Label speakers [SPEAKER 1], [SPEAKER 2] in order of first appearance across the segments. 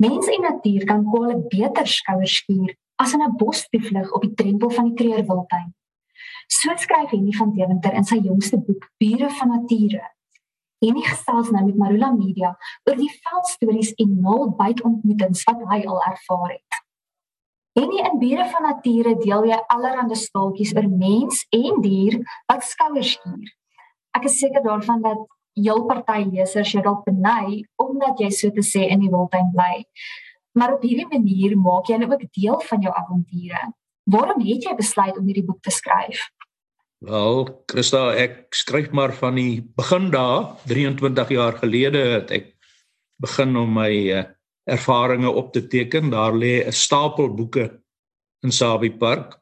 [SPEAKER 1] Mens en natuur kan kwale beter skouers skuur as in 'n bos te vlug op die drempel van die Kreurwiltuin. So skryf Henny van Deventer in sy jongste boek Bure van Nature. Henny gesels nou met Marula Media oor die veldstories en nul byt ontmoetings wat hy al ervaar het. Henny in Bure van Nature deel jy allerlei staaltjies oor mens en dier wat skouers skuur. Ek is seker daarvan dat heel party lesers jou dalk beny omdat jy so te sê in die wildtuin bly. Maar op hierdie manier maak jy nou ook deel van jou avonture. Waarom het jy besluit om hierdie boek te skryf?
[SPEAKER 2] Wel, Christa, ek skryf maar van die begin daar, 23 jaar gelede het ek begin om my uh, ervarings op te teken. Daar lê 'n stapel boeke in Sabie Park.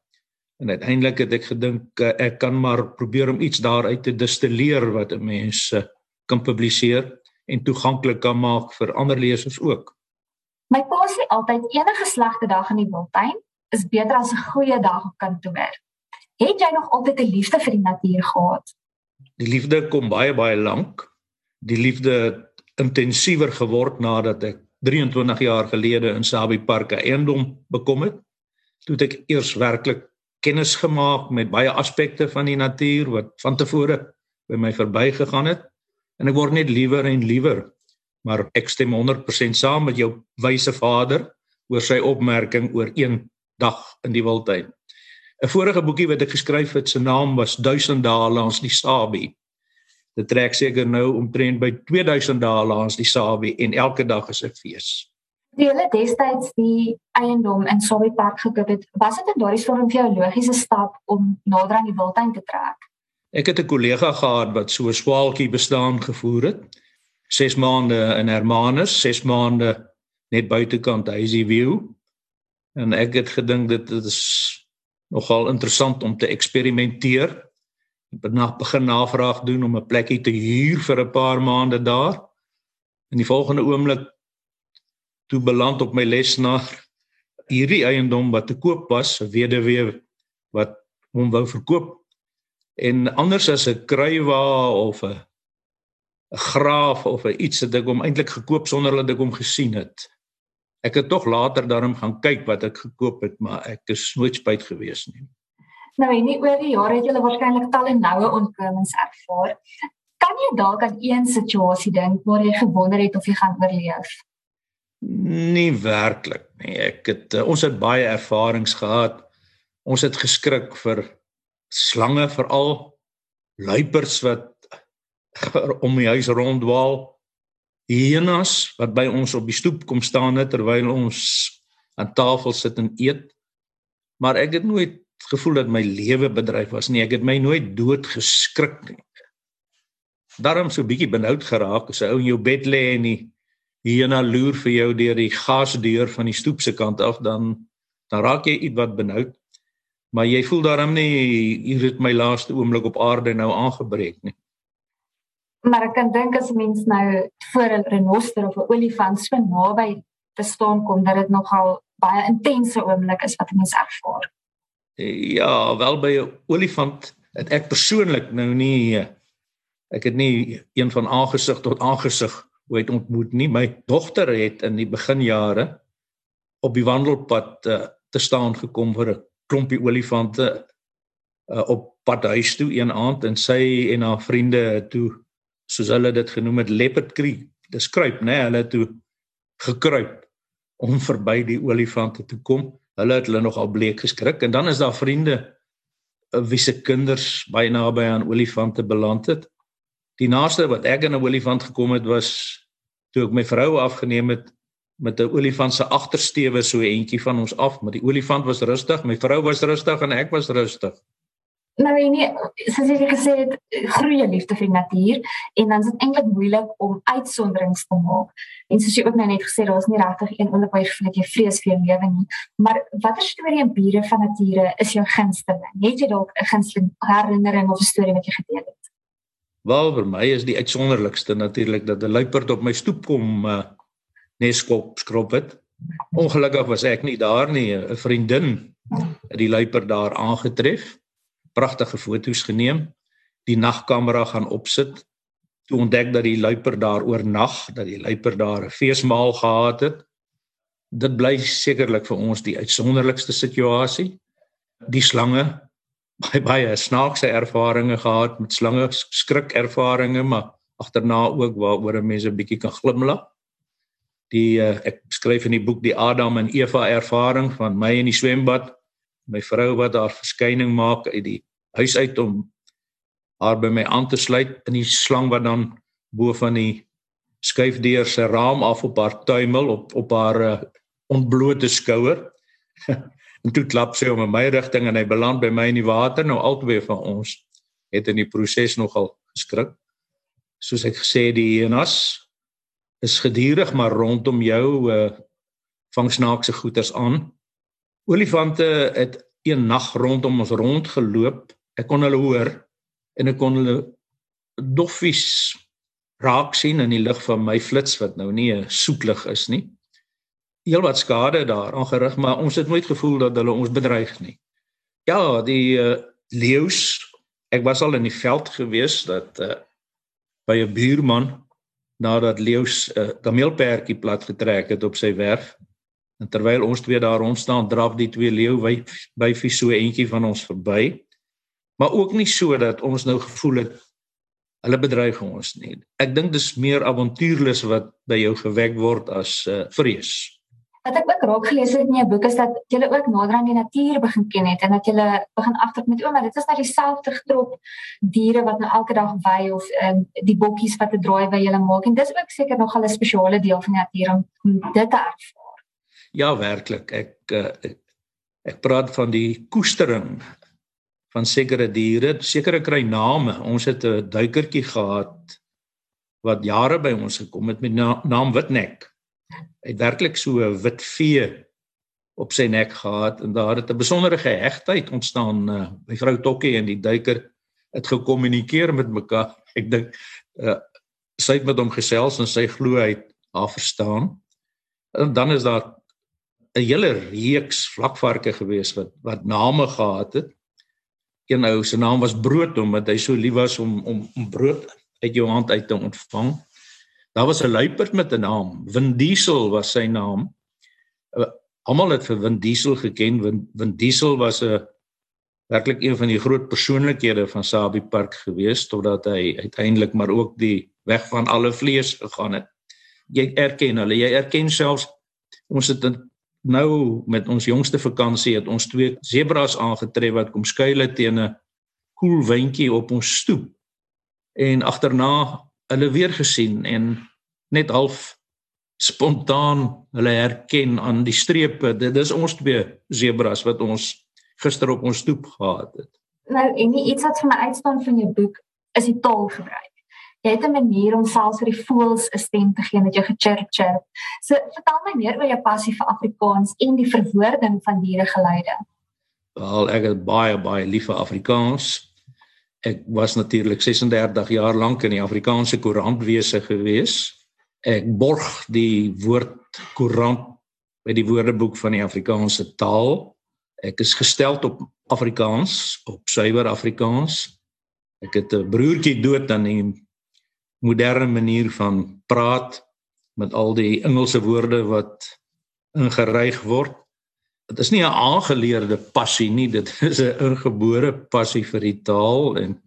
[SPEAKER 2] En uiteindelik het ek gedink uh, ek kan maar probeer om iets daaruit te distilleer wat 'n mens uh, kan publiseer en toeganklik kan maak vir ander lesers ook.
[SPEAKER 1] My pa sê altyd enige slegte dag in die wildtuin is beter as 'n goeie dag op kantoor. Het jy nog altyd 'n liefde vir die natuur gehad?
[SPEAKER 2] Die liefde kom baie baie lank. Die liefde het intensiewer geword nadat ek 23 jaar gelede in Sabie Park 'n eiendom bekom het. Toe het ek eers werklik kennis gemaak met baie aspekte van die natuur wat van tevore by my verbygegaan het en ek word net liewer en liewer. Maar ek stem 100% saam met jou wyse vader oor sy opmerking oor een dag in die wildtuin. 'n Vorige boekie wat ek geskryf het, se naam was 1000 dae langs die Sabie. Dit trek seker nou omtrent by 2000 dae langs die Sabie en elke dag is 'n fees.
[SPEAKER 1] Die hele destyds die eiendom in Sabie Park gekoop het, was dit in daardie storm vir jou logiese stap om nader aan die wildtuin te trek?
[SPEAKER 2] Ek het 'n kollega gehad wat so 'n swaaltjie bestaan gevoer het. 6 maande in Hermanus, 6 maande net buitekant Hazy View. En ek het gedink dit is nogal interessant om te eksperimenteer. Ek het na begin navraag doen om 'n plekkie te huur vir 'n paar maande daar. In die volgende oomblik toe beland op my lesenaar hierdie eiendom wat te koop was, 'n weduwee wat hom wou verkoop en anders as 'n kruiwa of 'n 'n graaf of 'n iets het ek hom eintlik gekoop sonder dat ek hom gesien het. Ek het tog later daarom gaan kyk wat ek gekoop het, maar ek is nooit spyt gewees nie.
[SPEAKER 1] Nou en nie oor die jare het jy waarskynlik talle noue ontkomings ervaar. Kan jy dalk aan een situasie dink waar jy gewonder het of jy gaan oorleef?
[SPEAKER 2] Nie werklik nie. Ek het uh, ons het baie ervarings gehad. Ons het geskrik vir slange veral luiperds wat om die huis ronddwaal hyenas wat by ons op die stoep kom staan het terwyl ons aan tafel sit en eet. Maar ek het nooit gevoel dat my lewe bedreig was nie. Ek het my nooit dood geskrik nie. Daarom so bietjie benoud geraak as 'n ou in jou bed lê en die hyena loer vir jou deur die gasdeur van die stoep se kant af dan dan raak jy ietwat benoud Maar jy voel daarom nie hier het my laaste oomblik op aarde nou aangebreek nie.
[SPEAKER 1] Maar ek kan dink as mens nou voor 'n renoster of 'n olifant so naby te staan kom dat dit nogal baie intense oomblik is wat mens ervaar.
[SPEAKER 2] Ja, wel by 'n olifant het ek persoonlik nou nie ek het nie een van aangesig tot aangesig ooit ontmoet nie. My dogter het in die beginjare op die wandelpad uh, te staan gekom vir 'n klompie olifante uh, op pad huis toe een aand en sy en haar vriende toe soos hulle dit genoem het leopard creek dis kruip nê nee, hulle toe gekruip om verby die olifante te kom. Hulle het hulle nogal bleek geskrik en dan is daar vriende uh, wie se kinders baie naby aan olifante beland het. Die naaste wat ek aan 'n olifant gekom het was toe ek my vrou afgeneem het met 'n olifant se agtersteewe so eentjie van ons af, maar die olifant was rustig, my vrou was rustig en ek was rustig.
[SPEAKER 1] Nou nee, soos jy gesê het, groeie liefde vir die natuur en dan is dit eintlik moeilik om uitsonderings te maak. En soos jy ook nou net gesê het, daar's nie regtig een waar jy voel jy vrees vir jou lewe nie. Maar watter storie en bure van nature is jou gunsteling? Het jy dalk 'n gunsteling herinnering of 'n storie wat jy gedeel het?
[SPEAKER 2] Wel, vir my is die uitsonderlikste natuurlik dat 'n luiperd op my stoep kom uh, neskop skrop het. Ongelukkig was ek nie daar nie. 'n Vriendin het die luiper daar aangetref. Pragtige foto's geneem. Die nagkamera gaan opsit. Toe ontdek dat die luiper daar oornag, dat die luiper daar 'n feesmaal gehad het. dit bly sekerlik vir ons die uitsonderlikste situasie. Die slange baie baie snaakse ervarings gehad met slange, skrik ervarings, maar agterna ook waaroor mense 'n bietjie kan glimlag. Die uh, ek skryf in die boek die Adam en Eva ervaring van my in die swembad, my vrou wat daar verskyning maak uit die huis uit om haar by my aan te sluit in die slang wat dan bo van die skuifdeur se raam af op haar tuimel op op haar uh, ontblote skouer. en toe klap sy om in my rigting en hy beland by my in die water. Nou albei van ons het in die proses nogal geskrik. Soos ek gesê die hienas is gedurig maar rondom jou uh vang snaakse goeters aan. Olifante het een nag rondom ons rondgeloop. Ek kon hulle hoor en ek kon hulle doffies raak sien in die lig van my flits wat nou nie 'n soetlig is nie. Heel wat skade daar aangerig, maar ons het nooit gevoel dat hulle ons bedreig nie. Ja, die uh, leeu's, ek was al in die veld gewees dat uh, by 'n buurman nadat leeu's 'n uh, kameelperdjie plat getrek het op sy werf. En terwyl ons twee daar rond staan, draf die twee leeu by by so eentjie van ons verby. Maar ook nie so dat ons nou gevoel het hulle bedreig ons nie. Ek dink dis meer avontuurlus wat by jou gewek word as uh, vrees.
[SPEAKER 1] Wat ek ook raak gelees het in jou boek is dat jy ook nader aan die natuur begin ken het en dat jy begin agter met ouma, dit is nou dieselfde getrop diere wat nou elke dag wy of um, die bokkies wat 'n draai by julle maak en dis ook seker nog 'n spesiale deel van die natuur om dit te ervaar.
[SPEAKER 2] Ja, werklik. Ek, uh, ek ek praat van die koestering van sekere diere, sekere kry name. Ons het 'n duikertjie gehad wat jare by ons gekom het met na, naam Witnek. Hy het werklik so 'n wit vee op sy nek gehad en daar het 'n besondere gehegtheid ontstaan uh, by vrou Tokkie en die duiker het gekommunikeer met mekaar. Ek dink uh, sy het met hom gesels en sy glo hy haar verstaan. En dan is daar 'n hele reeks vlakvarke gewees wat wat name gehad het een ou se naam was Brood omdat hy so lief was om om om brood uit jou hand uit te ontvang. Daar was 'n luiperd met 'n naam, Vin Diesel was sy naam. Uh, Almal het vir Vin Diesel geken. Vin, Vin Diesel was 'n werklik een van die groot persoonlikhede van Sabie Park gewees totdat hy uiteindelik maar ook die weg van alle vlees gegaan het. Jy erken hulle, jy erken selfs ons het nou met ons jongste vakansie het ons twee sebras aangetref wat kom skuil het teen 'n koel windjie op ons stoep. En agterna hulle weer gesien en net half spontaan hulle herken aan die strepe. Dit is ons twee sebras wat ons gister op ons stoep gehad het.
[SPEAKER 1] Nou en iets wat vir my uitstaan van jou boek is die taalgebruik jy het 'n manier om selfs vir die voëls 'n stem te gee met jou gechirp chirp. So vertel my meer oor jou passie vir Afrikaans en die verwoording van dieregeluide.
[SPEAKER 2] Wel, ek het baie baie lief vir Afrikaans. Ek was natuurlik 36 jaar lank in die Afrikaanse koerantwese gewees. Ek borg die woord koerant by die Woordeboek van die Afrikaanse taal. Ek is gestel op Afrikaans, op suiwer Afrikaans. Ek het 'n broertjie dood aan die moderne manier van praat met al die Engelse woorde wat ingeryg word. Dit is nie 'n aangeleerde passie nie, dit is 'n ingebore passie vir die taal en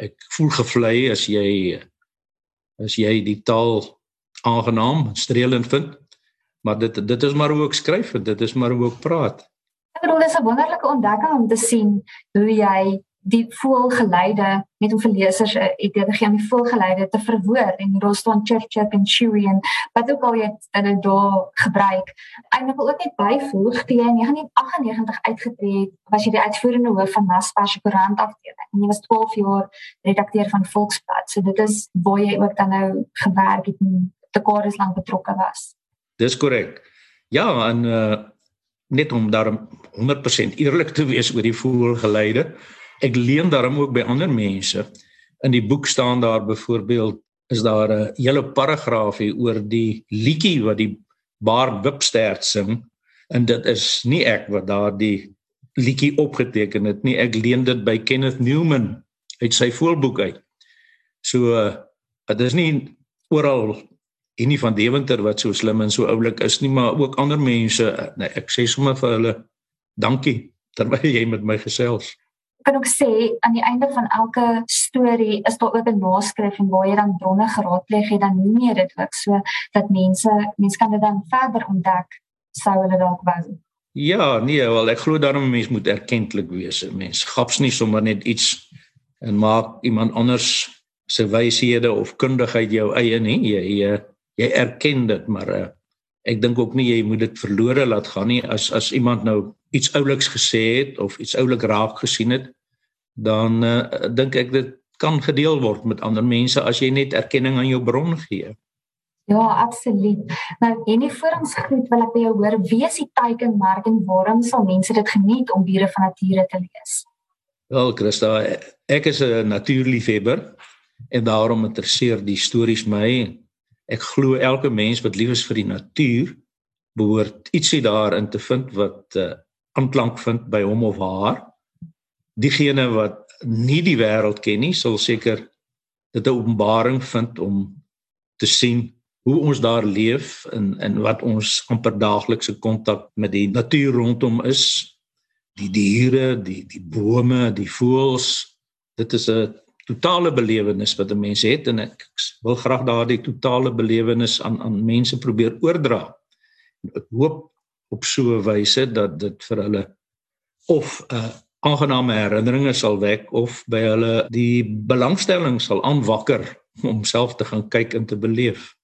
[SPEAKER 2] ek voel gevlei as jy as jy die taal aangenaam, streelend vind. Maar dit dit is maar hoe ek skryf en dit is maar hoe ek praat.
[SPEAKER 1] Ek bedoel dis 'n wonderlike ontdekking om te sien hoe jy die voelgeleide net om vir lesers 'n idee te gee om die voelgeleide te verwoord en daar staan chirp chirp en chewy en wat ook al jy dit daar gebruik. En ek wil ook net byvoeg in 1998 uitgetree het, was jy die uitvoerende hoof van Naspers se koerant afdeling en jy was 12 jaar redakteur van Volksblad. So dit is waar jy ook dan nou gewerk het en te kores lank betrokke was.
[SPEAKER 2] Dis korrek. Ja, en uh net om daar 100% eerlik te wees oor die voelgeleide ek leen daarom ook by ander mense. In die boek staan daar byvoorbeeld is daar 'n hele paragraaf hier oor die liedjie wat die Baard Wipstert sing en dit is nie ek wat daardie liedjie opgeteken het nie. Ek leen dit by Kenneth Newman uit sy voorboek uit. So dit is nie oral en nie van Deventer wat so slim en so oulik is nie, maar ook ander mense. Nee, ek sê sommer vir hulle dankie terwyl jy met my gesels.
[SPEAKER 1] Kan ook sê aan die einde van elke storie is daar ook 'n naskrif en waar jy dan bronne geraadpleeg het, dan noem jy dit ook so dat mense mense kan dit dan verder ontdek sou hulle dalk wou.
[SPEAKER 2] Ja, nee, wel ek glo daarom mense moet erkentlik wees. Mense gaps nie sommer net iets en maak iemand anders se wyshede of kundigheid jou eie nie. Jy jy, jy erken dit, maar uh, ek dink ook nie jy moet dit verlore laat gaan nie as as iemand nou iets ouliks gesê het of iets oulik raak gesien het dan uh, dink ek dit kan gedeel word met ander mense as jy net erkenning aan jou bron gee.
[SPEAKER 1] Ja, absoluut. Nou, en nie voor ons groet wil ek by jou hoor, wie is die teikenmerk en waarom sal mense dit geniet om diere van nature te lees?
[SPEAKER 2] Wel, Christa, ek is 'n natuurliefhebber en daarom interesseer die stories my. Ek glo elke mens wat lief is vir die natuur behoort ietsie daarin te vind wat uh, aanklank vind by hom of haar. Diegene wat nie die wêreld ken nie, sal seker dit 'n openbaring vind om te sien hoe ons daar leef en en wat ons amper daaglikse kontak met die natuur rondom is. Die diere, die die bome, die voëls. Dit is 'n totale belewenis wat 'n mens het en ek wil graag daardie totale belewenis aan aan mense probeer oordra. Ek hoop op so 'n wyse dat dit vir hulle of 'n uh, aangename herinneringe sal wek of by hulle die belangstelling sal aanwakker om self te gaan kyk en te beleef.